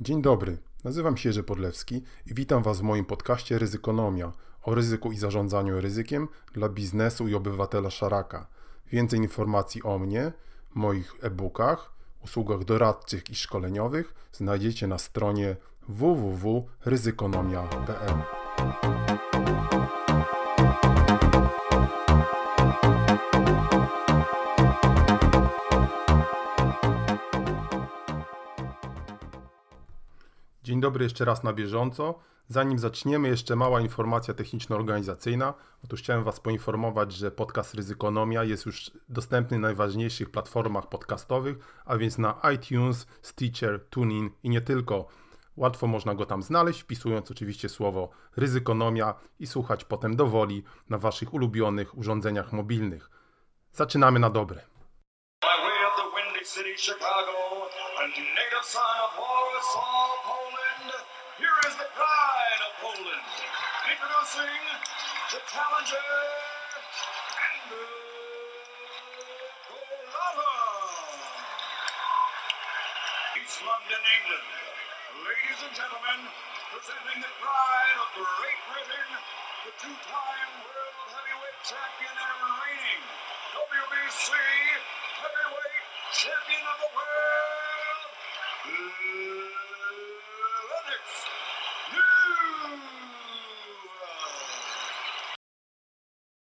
Dzień dobry, nazywam się Jerzy Podlewski i witam Was w moim podcaście Ryzykonomia o ryzyku i zarządzaniu ryzykiem dla biznesu i obywatela szaraka. Więcej informacji o mnie, moich e-bookach, usługach doradczych i szkoleniowych znajdziecie na stronie www.ryzykonomia.pl. Dzień dobry jeszcze raz na bieżąco. Zanim zaczniemy, jeszcze mała informacja techniczno-organizacyjna. Otóż chciałem Was poinformować, że podcast Ryzykonomia jest już dostępny na najważniejszych platformach podcastowych, a więc na iTunes, Stitcher, TuneIn i nie tylko. Łatwo można go tam znaleźć, wpisując oczywiście słowo ryzykonomia i słuchać potem do woli na Waszych ulubionych urządzeniach mobilnych. Zaczynamy na dobre. By way of the Windy City, Chicago, a is the pride of Poland. Introducing the challenger, Andrew Golova. East London, England. Ladies and gentlemen, presenting the pride of Great Britain, the two-time world heavyweight champion and reigning WBC heavyweight champion of the world,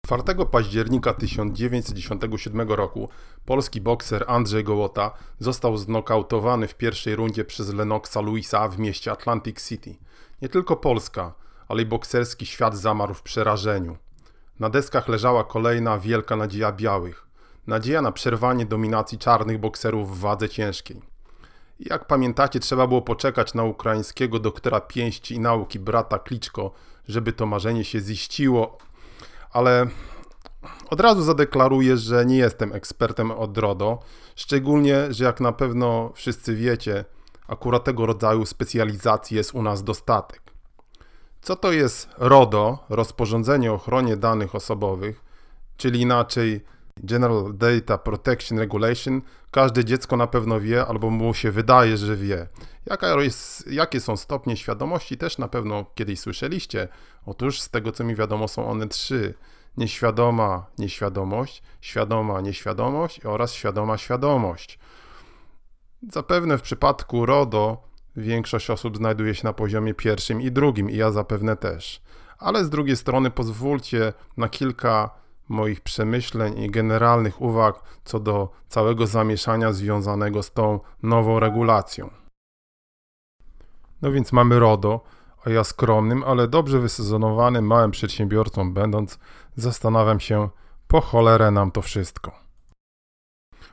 4 października 1997 roku polski bokser Andrzej Gołota został znokautowany w pierwszej rundzie przez Lennoxa Louisa w mieście Atlantic City. Nie tylko Polska, ale i bokserski świat zamarł w przerażeniu. Na deskach leżała kolejna wielka nadzieja białych. Nadzieja na przerwanie dominacji czarnych bokserów w wadze ciężkiej. Jak pamiętacie, trzeba było poczekać na ukraińskiego doktora pięści i nauki brata Kliczko, żeby to marzenie się ziściło, ale od razu zadeklaruję, że nie jestem ekspertem od RODO, szczególnie, że jak na pewno wszyscy wiecie, akurat tego rodzaju specjalizacji jest u nas dostatek. Co to jest RODO, rozporządzenie o ochronie danych osobowych, czyli inaczej General Data Protection Regulation, każde dziecko na pewno wie, albo mu się wydaje, że wie. Jaka jest, jakie są stopnie świadomości, też na pewno kiedyś słyszeliście. Otóż z tego co mi wiadomo, są one trzy: nieświadoma nieświadomość, świadoma nieświadomość oraz świadoma świadomość. Zapewne w przypadku RODO większość osób znajduje się na poziomie pierwszym i drugim, i ja zapewne też. Ale z drugiej strony pozwólcie na kilka moich przemyśleń i generalnych uwag co do całego zamieszania związanego z tą nową regulacją. No więc mamy RODO, a ja skromnym, ale dobrze wysezonowanym małym przedsiębiorcą będąc, zastanawiam się, po cholerę nam to wszystko.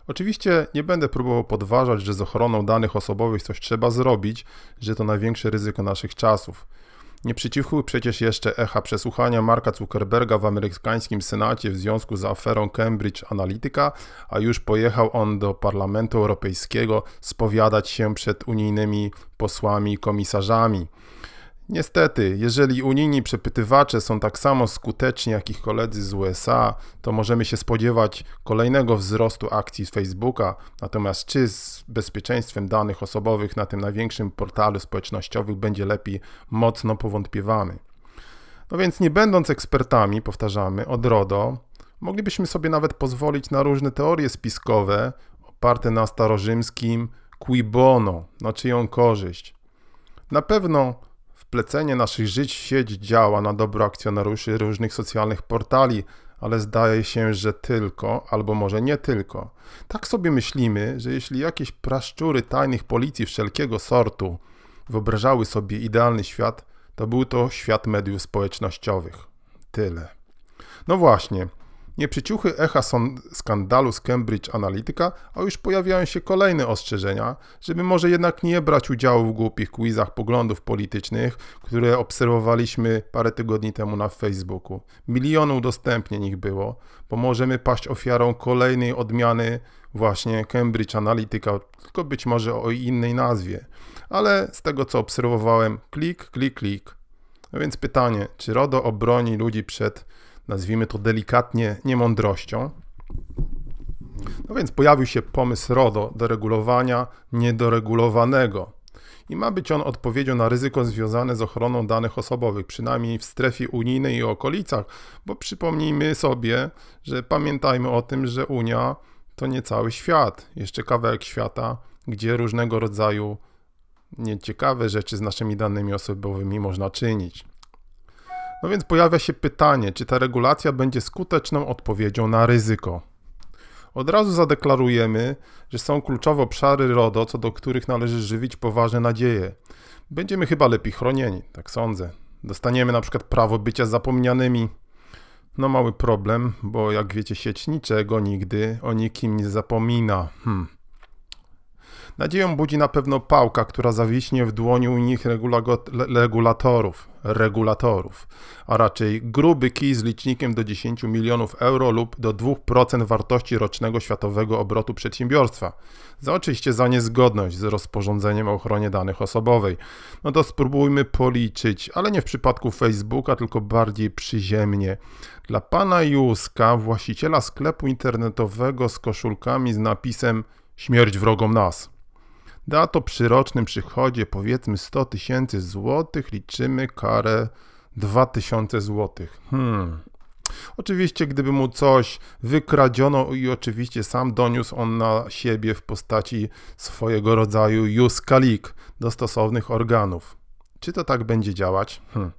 Oczywiście nie będę próbował podważać, że z ochroną danych osobowych coś trzeba zrobić, że to największe ryzyko naszych czasów. Nie przycichły przecież jeszcze echa przesłuchania Marka Zuckerberga w amerykańskim Senacie w związku z aferą Cambridge Analytica, a już pojechał on do Parlamentu Europejskiego spowiadać się przed unijnymi posłami i komisarzami. Niestety, jeżeli unijni przepytywacze są tak samo skuteczni jak ich koledzy z USA, to możemy się spodziewać kolejnego wzrostu akcji z Facebooka. Natomiast czy z bezpieczeństwem danych osobowych na tym największym portalu społecznościowym będzie lepiej, mocno powątpiewamy. No więc nie będąc ekspertami, powtarzamy, od RODO, moglibyśmy sobie nawet pozwolić na różne teorie spiskowe oparte na starorzymskim qui bono, na czyją korzyść. Na pewno Wplecenie naszych żyć w sieć działa na dobro akcjonariuszy różnych socjalnych portali, ale zdaje się, że tylko, albo może nie tylko. Tak sobie myślimy, że jeśli jakieś praszczury tajnych policji wszelkiego sortu wyobrażały sobie idealny świat, to był to świat mediów społecznościowych. Tyle. No właśnie, nie przyciuchy echa skandalu z Cambridge Analytica, a już pojawiają się kolejne ostrzeżenia, żeby może jednak nie brać udziału w głupich quizach poglądów politycznych, które obserwowaliśmy parę tygodni temu na Facebooku. Miliony udostępnień ich było, bo możemy paść ofiarą kolejnej odmiany właśnie Cambridge Analytica, tylko być może o innej nazwie. Ale z tego co obserwowałem, klik, klik, klik. No więc pytanie, czy RODO obroni ludzi przed nazwijmy to delikatnie, niemądrością. No więc pojawił się pomysł RODO do regulowania niedoregulowanego. i ma być on odpowiedzią na ryzyko związane z ochroną danych osobowych, przynajmniej w strefie unijnej i okolicach, bo przypomnijmy sobie, że pamiętajmy o tym, że Unia to nie cały świat, jeszcze kawałek świata, gdzie różnego rodzaju nieciekawe rzeczy z naszymi danymi osobowymi można czynić. No więc pojawia się pytanie, czy ta regulacja będzie skuteczną odpowiedzią na ryzyko. Od razu zadeklarujemy, że są kluczowe obszary RODO, co do których należy żywić poważne nadzieje. Będziemy chyba lepiej chronieni, tak sądzę. Dostaniemy na przykład prawo bycia zapomnianymi. No mały problem, bo jak wiecie, sieć niczego nigdy o nikim nie zapomina. Hmm. Nadzieją budzi na pewno pałka, która zawiśnie w dłoni unijnych regulatorów, regulatorów, a raczej gruby kij z licznikiem do 10 milionów euro lub do 2% wartości rocznego światowego obrotu przedsiębiorstwa. Za oczywiście za niezgodność z rozporządzeniem o ochronie danych osobowej. No to spróbujmy policzyć, ale nie w przypadku Facebooka, tylko bardziej przyziemnie. Dla pana Józka, właściciela sklepu internetowego z koszulkami z napisem Śmierć wrogom nas Da to przy rocznym przychodzie powiedzmy 100 tysięcy złotych, liczymy karę 2000 złotych. Hmm. Oczywiście, gdyby mu coś wykradziono i oczywiście sam doniósł on na siebie w postaci swojego rodzaju juskalik do stosownych organów. Czy to tak będzie działać? Hmm.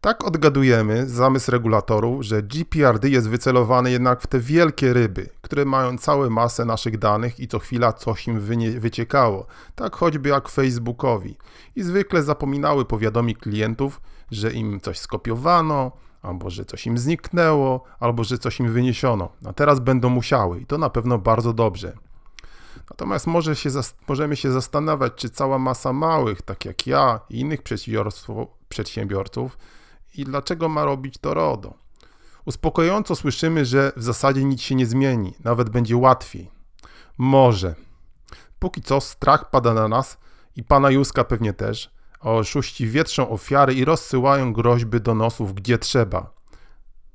Tak odgadujemy zamysł regulatorów, że GPRD jest wycelowany jednak w te wielkie ryby, które mają całe masę naszych danych i co chwila coś im wyciekało, tak choćby jak Facebookowi. I zwykle zapominały powiadomić klientów, że im coś skopiowano, albo że coś im zniknęło, albo że coś im wyniesiono. A teraz będą musiały i to na pewno bardzo dobrze. Natomiast może się, możemy się zastanawiać, czy cała masa małych, tak jak ja i innych przedsiębiorców, i dlaczego ma robić to RODO. Uspokojająco słyszymy, że w zasadzie nic się nie zmieni, nawet będzie łatwiej. Może. Póki co strach pada na nas i pana Józka pewnie też, a oszuści wietrzą ofiary i rozsyłają groźby donosów gdzie trzeba.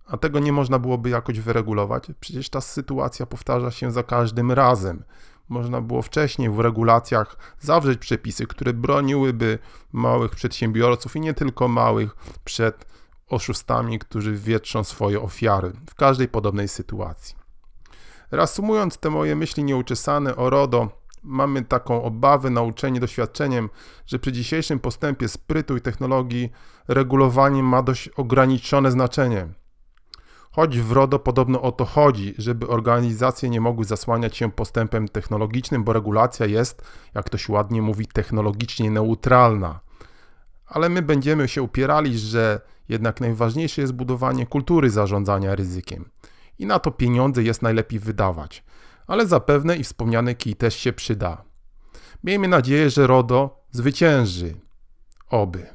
A tego nie można byłoby jakoś wyregulować? Przecież ta sytuacja powtarza się za każdym razem. Można było wcześniej w regulacjach zawrzeć przepisy, które broniłyby małych przedsiębiorców i nie tylko małych przed oszustami, którzy wietrzą swoje ofiary w każdej podobnej sytuacji. Reasumując te moje myśli nieuczesane o RODO, mamy taką obawę, nauczenie doświadczeniem, że przy dzisiejszym postępie sprytu i technologii regulowanie ma dość ograniczone znaczenie. Choć w RODO podobno o to chodzi, żeby organizacje nie mogły zasłaniać się postępem technologicznym, bo regulacja jest, jak ktoś ładnie mówi, technologicznie neutralna. Ale my będziemy się upierali, że jednak najważniejsze jest budowanie kultury zarządzania ryzykiem. I na to pieniądze jest najlepiej wydawać. Ale zapewne i wspomniany kij też się przyda. Miejmy nadzieję, że RODO zwycięży. Oby.